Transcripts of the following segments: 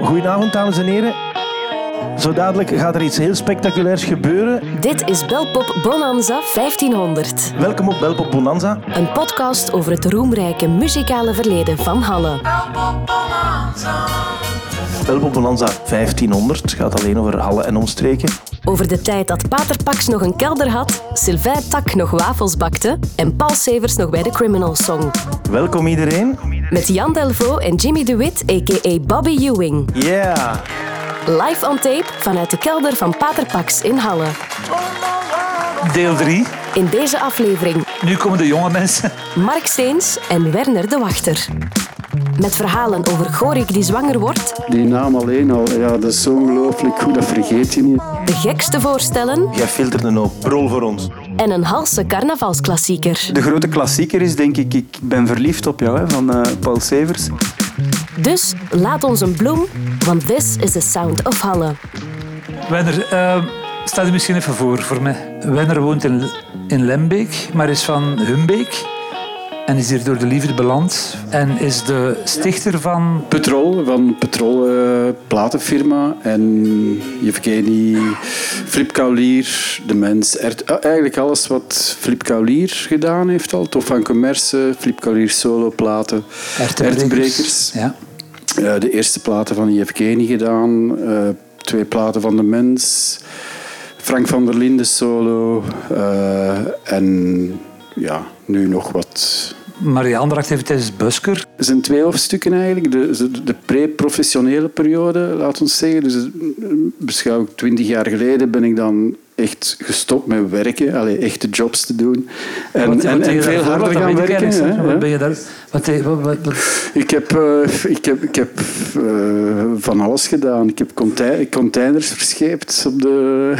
Goedenavond, dames en heren. Zo dadelijk gaat er iets heel spectaculairs gebeuren. Dit is Belpop Bonanza 1500. Welkom op Belpop Bonanza. Een podcast over het roemrijke muzikale verleden van Halle. Belpop Bonanza 1500 gaat alleen over Halle en omstreken. Over de tijd dat Pater Pax nog een kelder had, Sylvain Tak nog wafels bakte en Paul Severs nog bij de Criminal Song. Welkom iedereen. Met Jan Delvaux en Jimmy DeWitt, a.k.a. Bobby Ewing. Yeah. Live on tape vanuit de kelder van Pater Pax in Halle. Deel 3. In deze aflevering Nu komen de jonge mensen. Mark Steens en Werner de Wachter. Met verhalen over Gorik die zwanger wordt, Die naam alleen al, ja, dat is zo ongelooflijk goed, dat vergeet je niet. de gekste voorstellen Jij filtert een hoop brol voor ons. En een halse carnavalsklassieker. De grote klassieker is denk ik Ik ben verliefd op jou hè, van eh, Paul Severs. Dus laat ons een bloem, want this is the sound of Halle. Wenner, eh staat u misschien even voor voor mij. Wenner woont in, in Lembeek, maar is van Humbeek. En is hier door de liefde beland. En is de stichter van... Petrol, van Petrol eh, platenfirma. En Yevgeny, Flip Kaulier, de mens. Er, eh, eigenlijk alles wat Flip Kaulier gedaan heeft al. Tof van Commerce, Flip Kaulier solo platen. Ertebrekers. Ja. Eh, de eerste platen van Yevgeny gedaan. twee platen van de mens. Frank van der Linden solo. en ja, nu nog wat Marie Andracht heeft tijdens Busker. Er zijn twee hoofdstukken eigenlijk. De, de, de pre-professionele periode, laat ons zeggen. Dus eh, beschouw ik twintig jaar geleden ben ik dan echt gestopt met werken. Allee, echte jobs te doen. En, en, en veel harder gaan werken. hè, hè. ben je daar... Wat, deed- wat, wat, wat- Ik heb, eh, ik heb, ik heb eh, van alles gedaan. Ik heb containers verscheept op de...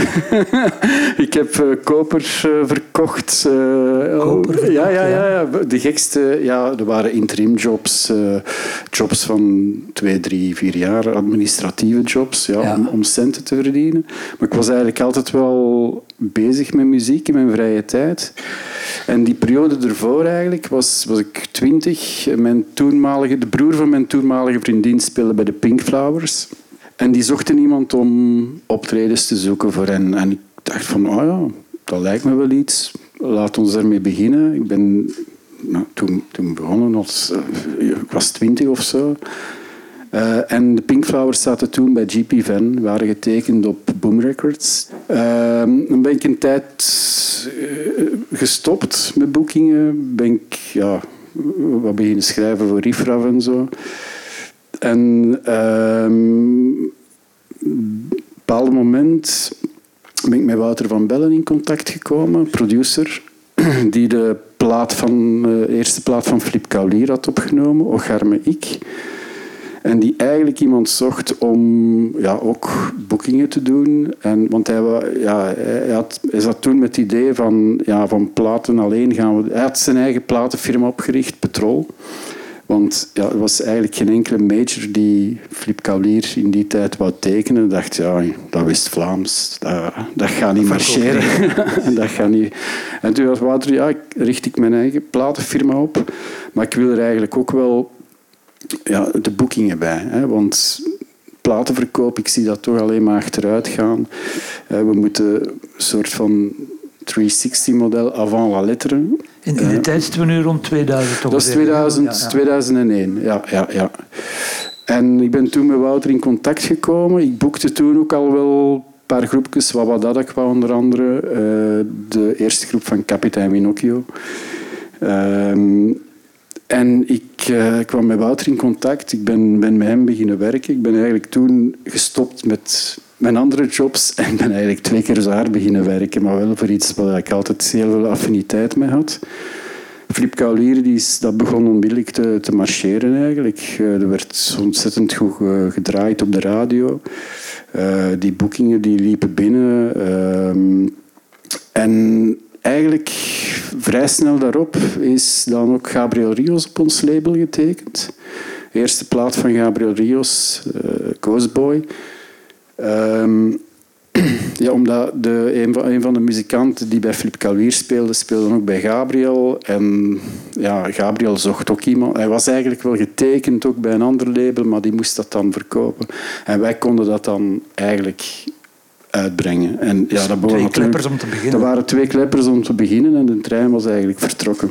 ik heb eh, koper eh, verkocht. eh, Koper verkocht, ja, ja, ja. ja. De gekste... Ja, er waren interim jobs. eh, jobs van twee, drie, vier jaar. Administratieve jobs. Ja, Ja. Om, om centen te verdienen. Maar ik was eigenlijk altijd wel bezig met muziek in mijn vrije tijd. En die periode ervoor eigenlijk was, was ik twintig. Mijn toenmalige, de broer van mijn toenmalige vriendin speelde bij de Pink Flowers. En die zochten iemand om optredens te zoeken voor hen. En ik dacht van, oh ja, dat lijkt me wel iets. Laat ons daarmee beginnen. Ik ben nou, toen, toen begonnen als... eh, ik was twintig of zo. Eh, en de Pink Flowers zaten toen bij GP Van, waren getekend op Boom Records. Dan ben ik een tijd eh, gestopt met boekingen. Ben ik ja, wat beginnen schrijven voor Rifraf en zo. En ehm, op een bepaald moment ben ik met Wouter van Bellen in contact gekomen, producer, die de plaat van, eh, eerste plaat van Flip Kaulier had opgenomen, Ocharme Ik. En die eigenlijk iemand zocht om ja, ook boekingen te doen. En, want hij, ja, hij, had, hij zat toen met het idee van, ja, van platen alleen gaan we... Hij had zijn eigen platenfirma opgericht, Petrol. Want ja, er was eigenlijk geen enkele major die Flip Kaulier in die tijd wou tekenen. dacht, ja, dat wist Vlaams. Dat, dat gaat niet marcheren. dat gaat niet. En toen was Wouter, ja, richt ik mijn eigen platenfirma op. Maar ik wil er eigenlijk ook wel ja, de boekingen bij. Hè? Want platenverkoop, ik zie dat toch alleen maar achteruit gaan. Eh, we moeten een soort van 360-model avant la lettre. in, in die tijd zitten we nu rond 2000 toch? Dat is ongeveer. 2000, Ja, ja. 2001, ja, ja, ja. En ik ben toen met Wouter in contact gekomen. Ik boekte toen ook al wel een paar groepjes. Wawadadakwa onder andere. eh, de eerste groep van Kapitein Minocchio. Ehm, en ik eh, kwam met Wouter in contact. Ik ben, ben met hem beginnen werken. Ik ben eigenlijk toen gestopt met mijn andere jobs en ben eigenlijk twee keer zo beginnen werken. Maar wel voor iets waar ik altijd heel veel affiniteit mee had. Flip Kaulier die is, dat begon onmiddellijk te, te marcheren eigenlijk. Eh, er werd ontzettend goed eh, gedraaid op de radio. Die boekingen die liepen binnen. Ehm, en eigenlijk vrij snel daarop is dan ook Gabriel Rios op ons label getekend. Eerste plaat van Gabriel Rios, eh Ghostboy. Ehm, ja, omdat de, een, van, een van de muzikanten die bij Flip Calwier speelde, speelde ook bij Gabriel. En ja, Gabriel zocht ook iemand. Hij was eigenlijk wel getekend ook bij een ander label, maar die moest dat dan verkopen. En wij konden dat dan eigenlijk uitbrengen. En, ja, dat twee kleppers om te beginnen. Er waren twee kleppers om te beginnen en de trein was eigenlijk vertrokken.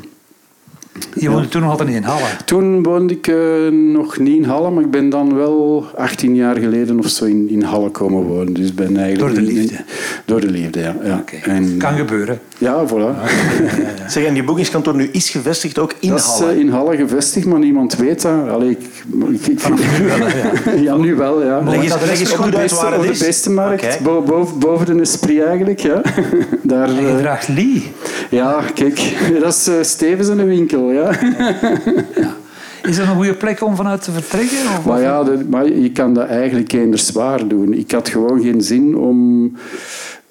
Je woonde toen nog altijd niet in Halle. Toen woonde ik eh, nog niet in Halle, maar ik ben dan wel 18 jaar geleden of zo in, in Halle komen wonen. Dus ben eigenlijk Door de in- liefde. door de liefde, ja. ja. En, Kan gebeuren. ja, voilà. Zeg, en die boekingskantoor nu is gevestigd ook in dat is Halle. eh, in Halle gevestigd, maar niemand weet dat. Allee, ik, ik, ik, ja. nu wel, ja. Leg eens, leg eens de goed uit beste- waar op het de is. beste markt, bo- boven, boven de Esprit eigenlijk. Ja. Daar, En je eh, draagt Lee. ja, kijk, dat is Stevens in de winkel. Ja. Is dat een goede plek om vanuit te vertrekken? Of Maar ja, maar je kan dat eigenlijk eender zwaar doen. Ik had gewoon geen zin om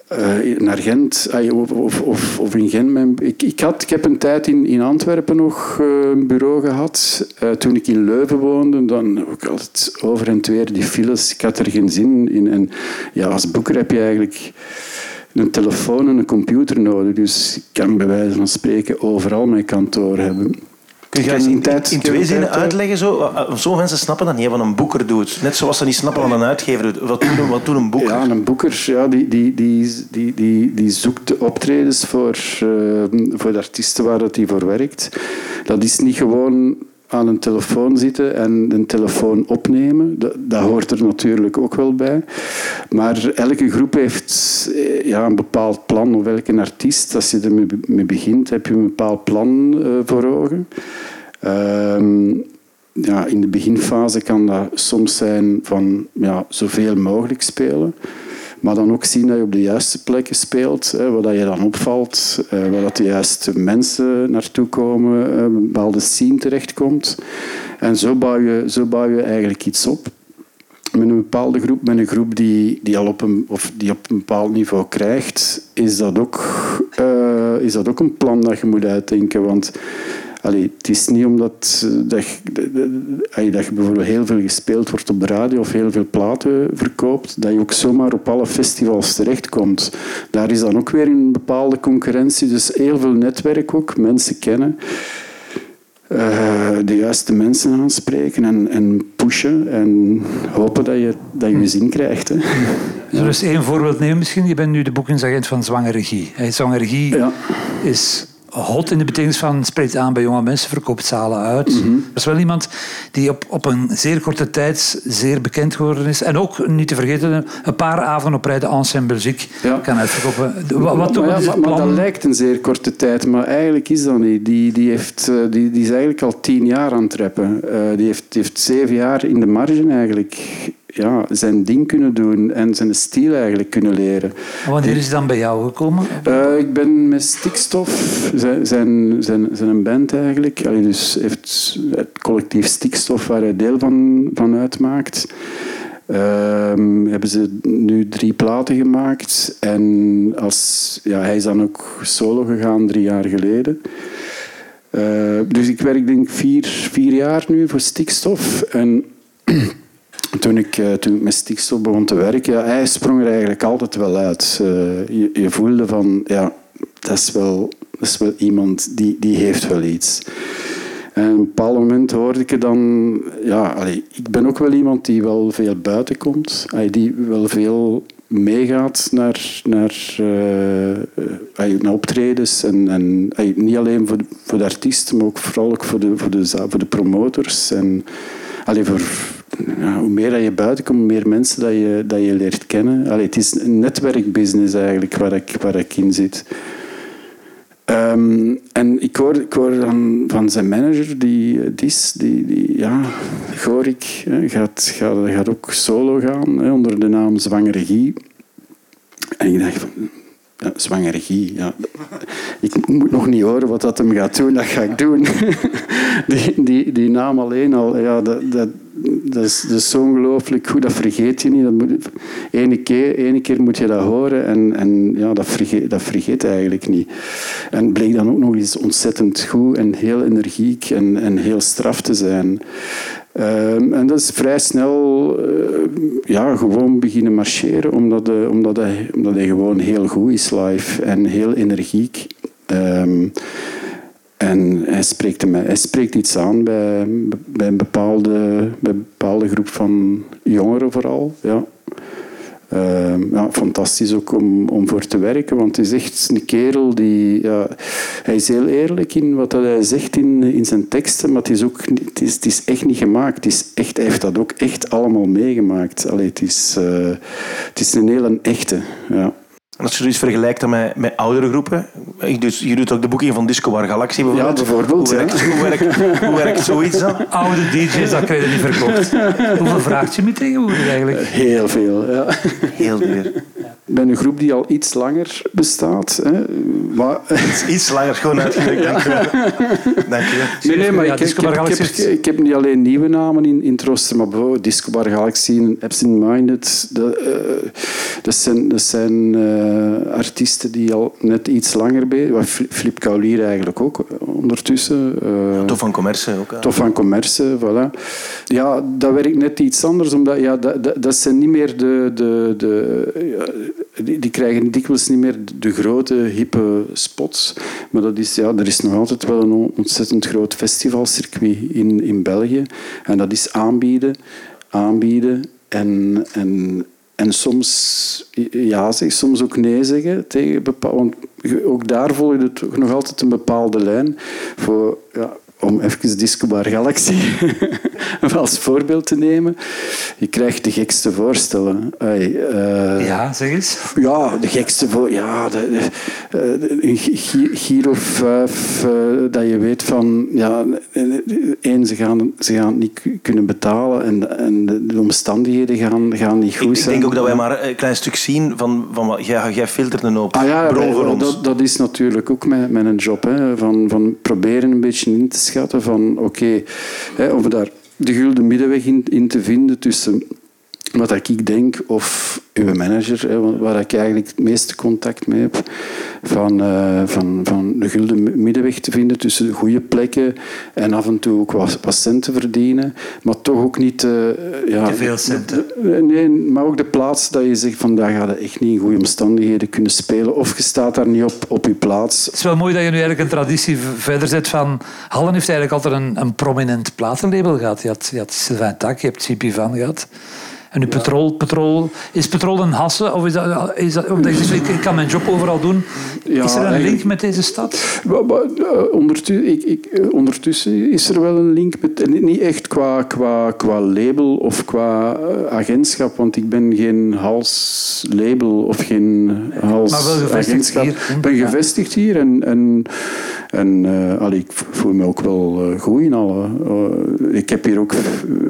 eh, naar Gent of, of, of, in Gent. mijn- Ik, ik, had, ik heb een tijd in, in Antwerpen nog eh, een bureau gehad. Eh, toen ik in Leuven woonde, dan ook altijd over en weer die files. Ik had er geen zin in. En ja, als boeker heb je eigenlijk een telefoon en een computer nodig. Dus ik kan bij wijze van spreken overal mijn kantoor hebben. Kun je in, tijd- in twee zinnen eh, uitleggen? Zo? Uh, Sommige mensen snappen dat niet, wat een boeker doet. Net zoals ze niet snappen wat een uitgever doet. Wat doet een, wat doet een boeker? Ja, een boeker ja, die, die, die, die, die, die zoekt de optredens voor, eh, voor de artiesten waar dat hij voor werkt. Dat is niet gewoon aan een telefoon zitten en een telefoon opnemen. Dat, hoort er natuurlijk ook wel bij. Maar elke groep heeft eh, ja, een bepaald plan, of elke artiest. Als je ermee mee begint, heb je een bepaald plan eh, voor ogen. Ehm, ja, in de beginfase kan dat soms zijn van ja, zoveel mogelijk spelen. Maar dan ook zien dat je op de juiste plekken speelt, hè, waar dat je dan opvalt, eh, waar dat de juiste mensen naartoe komen, eh, een bepaalde scene terechtkomt. En zo bouw je, zo bouw je eigenlijk iets op. Met een bepaalde groep, met een groep die, die al op een, of die op een bepaald niveau krijgt, is dat ook, eh, is dat ook een plan dat je moet uitdenken. Want allee, het is niet omdat eh, dat, je- dat je bijvoorbeeld heel veel gespeeld wordt op de radio of heel veel platen verkoopt, dat je ook zomaar op alle festivals terechtkomt. Daar is dan ook weer een bepaalde concurrentie. Dus heel veel netwerk ook, mensen kennen eh, de juiste mensen aanspreken en, en pushen en hopen dat je, dat je zin krijgt. Hè. Zullen we eens één voorbeeld nemen misschien? Je bent nu de boekingsagent van Zwangere Regie. Hè, Zwangere Regie Ja. is hot in de betekenis van spreekt aan bij jonge mensen, verkoopt zalen uit. Mhm. Dat is wel iemand die op, op een zeer korte tijd zeer bekend geworden is. En ook, niet te vergeten, een paar avonden op rij de ensemble muziek Ja. kan uitverkopen. Wat, wat maar, ja, maar, dat lijkt een zeer korte tijd, maar eigenlijk is dat niet. Die, die, heeft, eh, die, die is eigenlijk al tien jaar aan het rappen. Eh, die, heeft, die heeft zeven jaar in de marge eigenlijk ja, zijn ding kunnen doen en zijn stijl eigenlijk kunnen leren. En Wanneer is hij dan bij jou gekomen? Eh, ik ben met Stikstof, zijn, zijn, zijn, zijn een band eigenlijk. Allee, dus heeft het collectief Stikstof waar hij deel van, van uitmaakt. Ehm, hebben ze nu drie platen gemaakt. En als, ja, hij is dan ook solo gegaan drie jaar geleden. Eh, dus ik werk denk ik vier, vier jaar nu voor Stikstof. En toen ik, eh, toen ik met stikstof begon te werken, ja, hij sprong er eigenlijk altijd wel uit. Eh, je, voelde van, ja, dat is wel, dat is wel iemand die, die heeft wel iets. En op een bepaald moment hoorde ik dan... Ja, ik ben ook wel iemand die wel veel buiten komt. Allee, die wel veel meegaat naar, naar, allee, naar optredens. En, en, niet alleen voor de, voor de artiesten, maar ook vooral ook voor de, voor de, voor de promotors. En, voor, hoe meer je buiten komt, hoe meer mensen dat je, dat je leert kennen. Allee, het is een netwerkbusiness eigenlijk waar ik, waar ik in zit. Ehm, en ik hoor, ik hoor dan van zijn manager, die, eh, Dis, die, die, ja, Gorik, hè, gaat, gaat, gaat ook solo gaan hè, onder de naam Zwangere Regie. En ik dacht van, ja, ja. Ik moet nog niet horen wat dat hem gaat doen, dat ga ik doen. Die, die, die naam alleen al, ja, dat, dat, dat is, zo ongelooflijk goed, dat vergeet je niet. Dat moet, ene, keer, ene keer moet je dat horen en, en ja, dat, vergeet, dat vergeet eigenlijk niet. En bleek dan ook nog eens ontzettend goed en heel energiek en, en heel straf te zijn. Ehm, en dat is vrij snel eh, ja, gewoon beginnen marcheren, omdat, hij- omdat, hij, omdat hij gewoon heel goed is live en heel energiek. Ehm, en hij spreekt, hem, hij spreekt iets aan bij, bij, een bepaalde, bij bepaalde groep van jongeren vooral. Ja. Ehm, ja, fantastisch ook om, om voor te werken, want het is echt een kerel die... Ja, hij is heel eerlijk in wat hij zegt in, in zijn teksten, maar het is, ook, het, is, het is echt niet gemaakt. Het is echt, hij heeft dat ook echt allemaal meegemaakt. Allee, het, is, eh, het is een hele echte. Ja. En als je dus vergelijkt dan met, met oudere groepen, ik dus, je doet ook de boeking van Disco Bar Galaxy bijvoorbeeld. Ja, bijvoorbeeld, Hoe werkt, ja. hoe werkt, hoe werkt zoiets dan? Oude DJ's, dat krijg je niet verkocht. Hoeveel vraagt je me tegenwoordig eigenlijk? Heel veel, ja. Heel duur. Bij een groep die al iets langer bestaat. Hè. Maar, Iets langer gewoon uitgelegd, dank je wel. Dank je wel. Nee, nee, maar Ja, ik, heb, Bar ik, Galaxy heb, is- ik heb niet alleen nieuwe namen in, in maar bijvoorbeeld Disco Bar Galaxy en Absent Minded. Dat, eh, dat zijn, dat zijn eh, artiesten die al net iets langer bezig zijn. Flip Kaulier eigenlijk ook eh, ondertussen. eh, Tof van commerce ook. Tof van commerce, voilà. Ja, dat werkt net iets anders, omdat ja, dat, dat, dat zijn niet meer de... de, de die, die krijgen dikwijls niet meer de grote, hippe spots. Maar dat is, ja, er is nog altijd wel een on- ontzettend groot festivalcircuit in, in België. En dat is aanbieden, aanbieden en... en en soms ja zeggen, soms ook nee zeggen. Tegen bepaal, want ook daar volg je nog altijd een bepaalde lijn. Voor, ja, om even Disco Bar Galaxy als voorbeeld te nemen. Je krijgt de gekste voorstellen. Eh, Ja, zeg eens. ja, de gekste voor. Ja, de, de, eh, een gi- Giro 5, eh, dat je weet van. Ja, één, ze gaan, ze gaan het niet ku- kunnen betalen en, en de, de omstandigheden gaan, gaan niet goed Ik, ik zijn. denk ook dat wij maar een klein stuk zien van, van wat jij, jij filtert een hoop Ah ja, bron voor ons. Dat, dat is natuurlijk ook mijn, mijn job. Hè, van, van proberen een beetje in te van oké, of daar de gulden middenweg in, in te vinden tussen wat ik denk of uw manager, waar ik eigenlijk het meeste contact mee heb, van, eh, van, van de gulden middenweg te vinden tussen de goede plekken en af en toe ook wat, wat centen verdienen, maar toch ook niet... eh, ja, Te veel centen. Nee, maar ook de plaats dat je zegt van daar gaat je echt niet in goede omstandigheden kunnen spelen. Of je staat daar niet op, op je plaats. Het is wel mooi dat je nu eigenlijk een traditie verder zet van... Hallen heeft eigenlijk altijd een, een prominent platenlabel gehad. Je had, je had Sylvain Tak, je hebt CP Van gehad. En nu Petrol, Petrol... Is Petrol een hasse? Of is dat... Is dat omdat je zegt, ik kan mijn job overal doen. Ja, is er een link met deze stad? Maar- maar, eh, ondertu- ik, ik, eh, ondertussen is er wel een link met, niet echt qua, qua, qua label of qua eh, agentschap, want ik ben geen halslabel of geen hals Maar wel gevestigd agentschap. hier, hè? Ik ben Ja. gevestigd hier en, en, en allee, ik voel me ook wel goed in alle. ik heb hier ook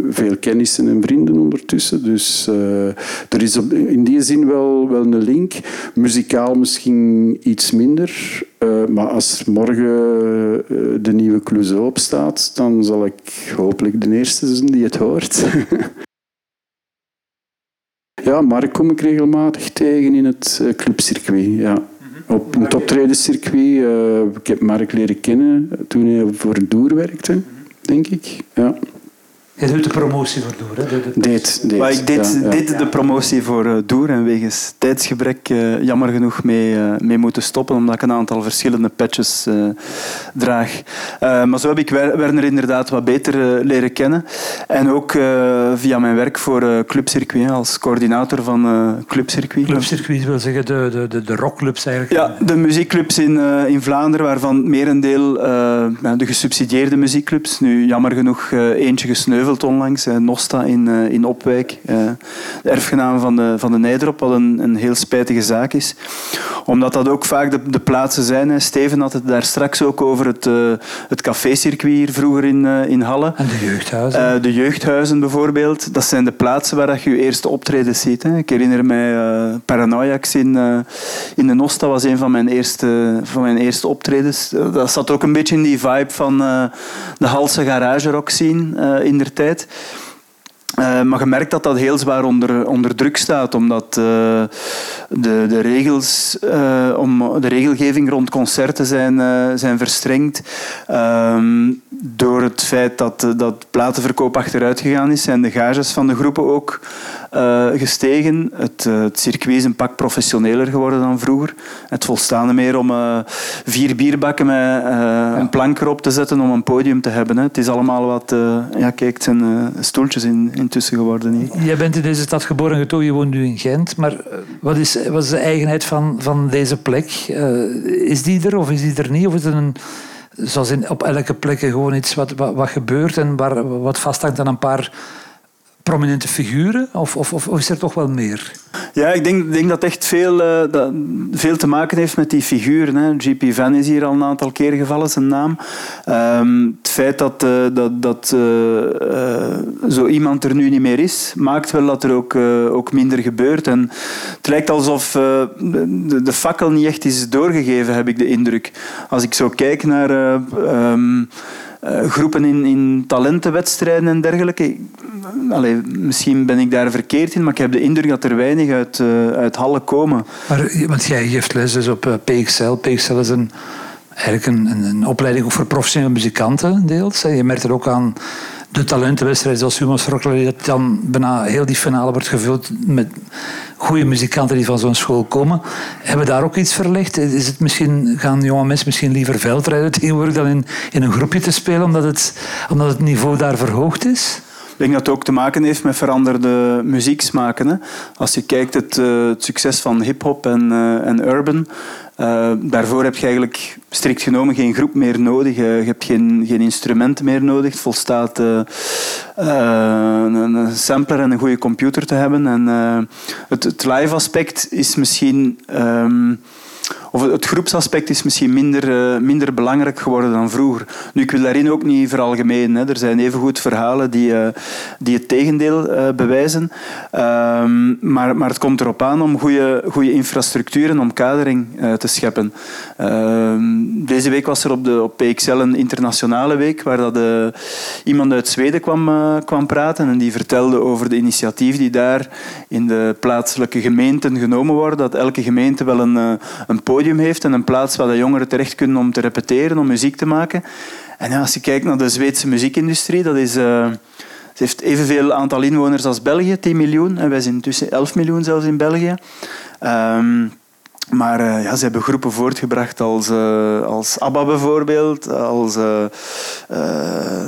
veel kennissen en vrienden ondertussen, dus eh, er is in die zin wel, wel een link. Muzikaal misschien iets minder, eh, maar als morgen eh, de nieuwe Clouseau opstaat, dan zal ik hopelijk de eerste zijn die het hoort. ja, Mark kom ik regelmatig tegen in het clubcircuit. Ja. Op een optredenscircuit. eh ik heb Mark leren kennen toen hij voor Doer werkte, denk ik. Ja. Je doet de promotie voor door. Hè? De- de- Deed, deed. Maar ik deed, ja, ja. deed de promotie voor eh, Doer en wegens tijdsgebrek eh, jammer genoeg mee, eh, mee moeten stoppen, omdat ik een aantal verschillende patches eh, draag. Eh, maar zo heb ik Wer- Werner inderdaad wat beter leren kennen. En ook eh, via mijn werk voor eh Clubcircuit, als coördinator van eh Clubcircuit. Clubcircuit wil zeggen de, de, de, de rockclubs eigenlijk. Ja, de muziekclubs in, eh, in Vlaanderen, waarvan het merendeel eh, ja, de gesubsidieerde muziekclubs. Nu, jammer genoeg, eentje gesneuveld onlangs, eh, Nosta in, eh, in Opwijk. eh, de erfgenaam van de, van de Nijderop, wat een, een heel spijtige zaak is. Omdat dat ook vaak de, de plaatsen zijn. Hè. Steven had het daar straks ook over het, het cafécircuit hier vroeger in, in Halle. En de jeugdhuizen. De jeugdhuizen bijvoorbeeld, dat zijn de plaatsen waar je je eerste optredens ziet. Hè. Ik herinner mij Paranoiacs in, in de Nosta was een van mijn eerste, van mijn eerste optredens. Dat zat ook een beetje in die vibe van de Halse garage rock scene in der tijd. tijd. Uh, maar je merkt dat dat heel zwaar onder, onder druk staat, omdat uh, de, de, regels, uh, om, de regelgeving rond concerten zijn, zijn verstrengd. Ehm, door het feit dat, dat platenverkoop achteruit gegaan is, zijn de gages van de groepen ook gestegen. Het, het circuit is een pak professioneler geworden dan vroeger. Het volstaat meer om vier bierbakken met een plank erop te zetten om een podium te hebben. Hè. Het is allemaal wat... ja, kijk, het zijn stoeltjes in intussen geworden hier. Jij bent in deze stad geboren en je woont nu in Gent. Maar eh, wat is, wat is de eigenheid van, van deze plek? Uh, is die er of is die er niet? Of is het een, zoals in, op elke plek gewoon iets wat, wat, wat gebeurt en waar, wat vasthangt aan een paar prominente figuren? Of, of, of, is er toch wel meer? Ja, ik denk, denk dat echt veel, uh, dat veel te maken heeft met die figuren. Hè. GP Van is hier al een aantal keer gevallen, zijn naam. Um, het feit dat, uh, dat, dat uh, zo iemand er nu niet meer is, maakt wel dat er ook, ook minder gebeurt. En het lijkt alsof de, de, fakkel niet echt is doorgegeven, heb ik de indruk. Als ik zo kijk naar... Um, uh, groepen in, in talentenwedstrijden en dergelijke. Misschien ben ik daar verkeerd in, maar ik heb de indruk dat er weinig uit, uh, uit Halle komen. Maar, want jij geeft les dus op PXL. PXL is een, eigenlijk een, een opleiding voor professionele muzikanten deels. Je merkt er ook aan de talentenwedstrijd zoals Humo's Rockler, dat dan bijna heel die finale wordt gevuld met goede muzikanten die van zo'n school komen. Hebben daar ook iets verlegd? Is het misschien, gaan jonge mensen misschien liever veldrijden tegenwoordig dan in, in een groepje te spelen, omdat het, omdat het niveau daar verhoogd is? Denk dat het ook te maken heeft met veranderde muzieksmaken. Hè. Als je kijkt het, uh, het succes van hip-hop en, uh, en urban, uh, daarvoor heb je eigenlijk strikt genomen geen groep meer nodig. je hebt geen, geen instrumenten meer nodig. Het volstaat een, sampler en een goede computer te hebben. En, het, het live aspect is misschien. Um, of het groepsaspect is misschien minder, uh, minder belangrijk geworden dan vroeger. Nu, ik wil daarin ook niet veralgemenen. Hè. Er zijn evengoed verhalen die, uh, die het tegendeel uh, bewijzen. Um, maar, maar het komt erop aan om goede, goede infrastructuur en omkadering te scheppen. Ehm, deze week was er op, de, op PXL een internationale week waar dat, iemand uit Zweden kwam, kwam praten en die vertelde over de initiatieven die daar in de plaatselijke gemeenten genomen worden. Dat elke gemeente wel een, een podium heeft en een plaats waar de jongeren terecht kunnen om te repeteren, om muziek te maken. En als je kijkt naar de Zweedse muziekindustrie, dat is... Heeft evenveel aantal inwoners als België, 10 miljoen. En wij zijn intussen 11 miljoen zelfs in België. Um, maar uh, ja, ze hebben groepen voortgebracht als, uh, als ABBA bijvoorbeeld, als uh,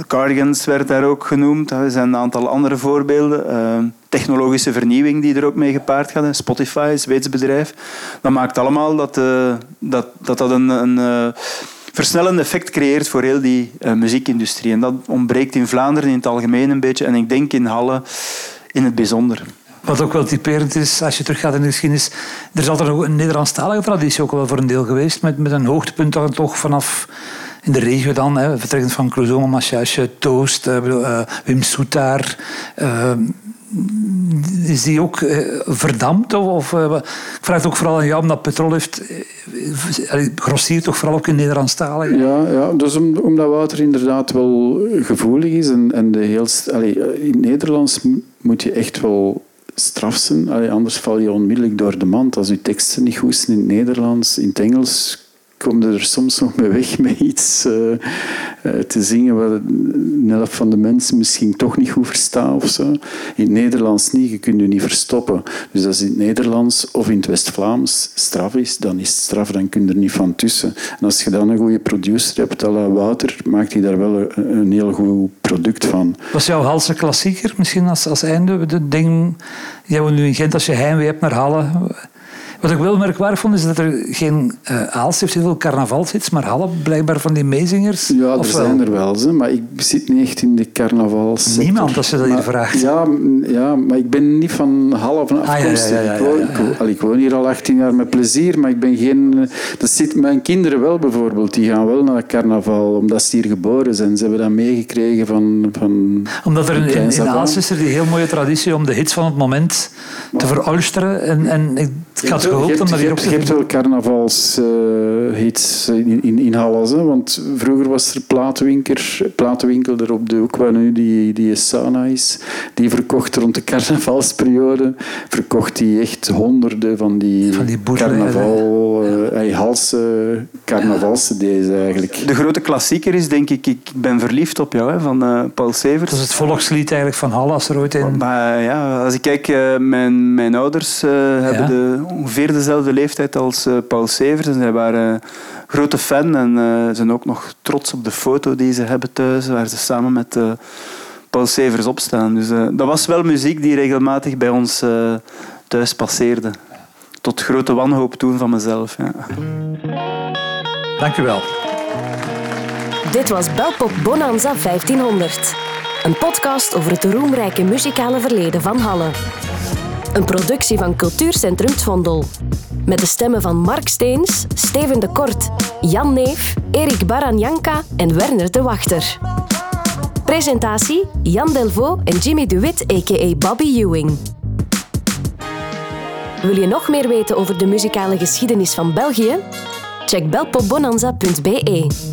Cardigans werd daar ook genoemd. Er zijn een aantal andere voorbeelden. technologische vernieuwing die er ook mee gepaard gaat. Spotify, een Zweeds bedrijf. Dat maakt allemaal dat dat, dat, dat een, een versnellend effect creëert voor heel die muziekindustrie. En dat ontbreekt in Vlaanderen in het algemeen een beetje en ik denk in Halle in het bijzonder. Wat ook wel typerend is, als je teruggaat in de geschiedenis, er is altijd een Nederlandstalige traditie ook wel voor een deel geweest, met, met een hoogtepunt dan toch vanaf in de regio dan, hè, vertrekkend van Clouseau, Machiache, Toost, uh, Wim Soetaar. Uh, is die ook verdampt? Of, of ik vraag het ook vooral aan jou, omdat Petrol heeft, grossiert toch vooral ook in Nederlandstalig? Ja, ja dus omdat water inderdaad wel gevoelig is. En, en de heel, in Nederlands moet je echt wel straf zijn. anders val je onmiddellijk door de mand. Als je teksten niet goed zijn in het Nederlands, in het Engels kom er soms nog mee weg met iets uh, uh, te zingen wat een helft van de mensen misschien toch niet goed verstaan of zo. In het Nederlands niet, je kunt je niet verstoppen. Dus als in het Nederlands of in het West-Vlaams straf is, dan is het straf, dan kun je er niet van tussen. En als je dan een goede producer hebt, à Wouter, maakt hij daar wel een, een, heel goed product van. Was jouw Halse klassieker misschien als, als einde? De ding, jij woont nu in Gent, als je heimwee hebt naar Halle wat ik wel merkwaardig vond, is dat er geen uh, Aalst heeft heel veel carnavalshits, maar Halle blijkbaar van die meezingers. Ja, er zijn er wel, ze, maar ik zit niet echt in de carnavals. Niemand, als je dat hier vraagt. Ja, ja, maar ik ben niet van. Ah, ja, ja, ja, ik, woon hier al 18 jaar met plezier, maar ik ben geen... Eh, dat zit, mijn kinderen wel bijvoorbeeld, die gaan wel naar carnaval, omdat ze hier geboren zijn. Ze hebben dat meegekregen van, van... Omdat er in, in Aalst is er die heel mooie traditie om de hits van het moment te verolsteren. En, en het gaat om dat je hier op te je hebt wel carnavalshits in, in, in Halles. Hè? Want vroeger was er platenwinkel, platenwinkel er op de hoek waar nu die, die sauna is. Die verkocht rond de carnavalsperiode verkocht die echt honderden van die, Van die carnaval, eh, Halse carnavalscd's eigenlijk. De grote klassieker is denk ik Ik ben verliefd op jou hè, van eh, Paul Severs. Dat is het volkslied eigenlijk van Halle als er ooit in... Maar ja, als ik kijk, eh, mijn, mijn ouders eh, hebben de, ongeveer dezelfde leeftijd als eh, Paul Severs. En zij waren grote fan en eh, zijn ook nog trots op de foto die ze hebben thuis, waar ze samen met eh, Paul Severs opstaan. Dus eh, dat was wel muziek die regelmatig bij ons eh, thuis passeerde. Tot grote wanhoop toen van mezelf. Ja. Dank u wel. Dit was Belpop Bonanza 1500. Een podcast over het roemrijke muzikale verleden van Halle. Een productie van Cultuurcentrum Het Vondel. Met de stemmen van Mark Steens, Steven de Kort, Jan Neef, Erik Baranjanka en Werner de Wachter. Presentatie Jan Delvaux en Jimmy de Wit a.k.a. Bobby Ewing. Wil je nog meer weten over de muzikale geschiedenis van België? Check belpopbonanza.be.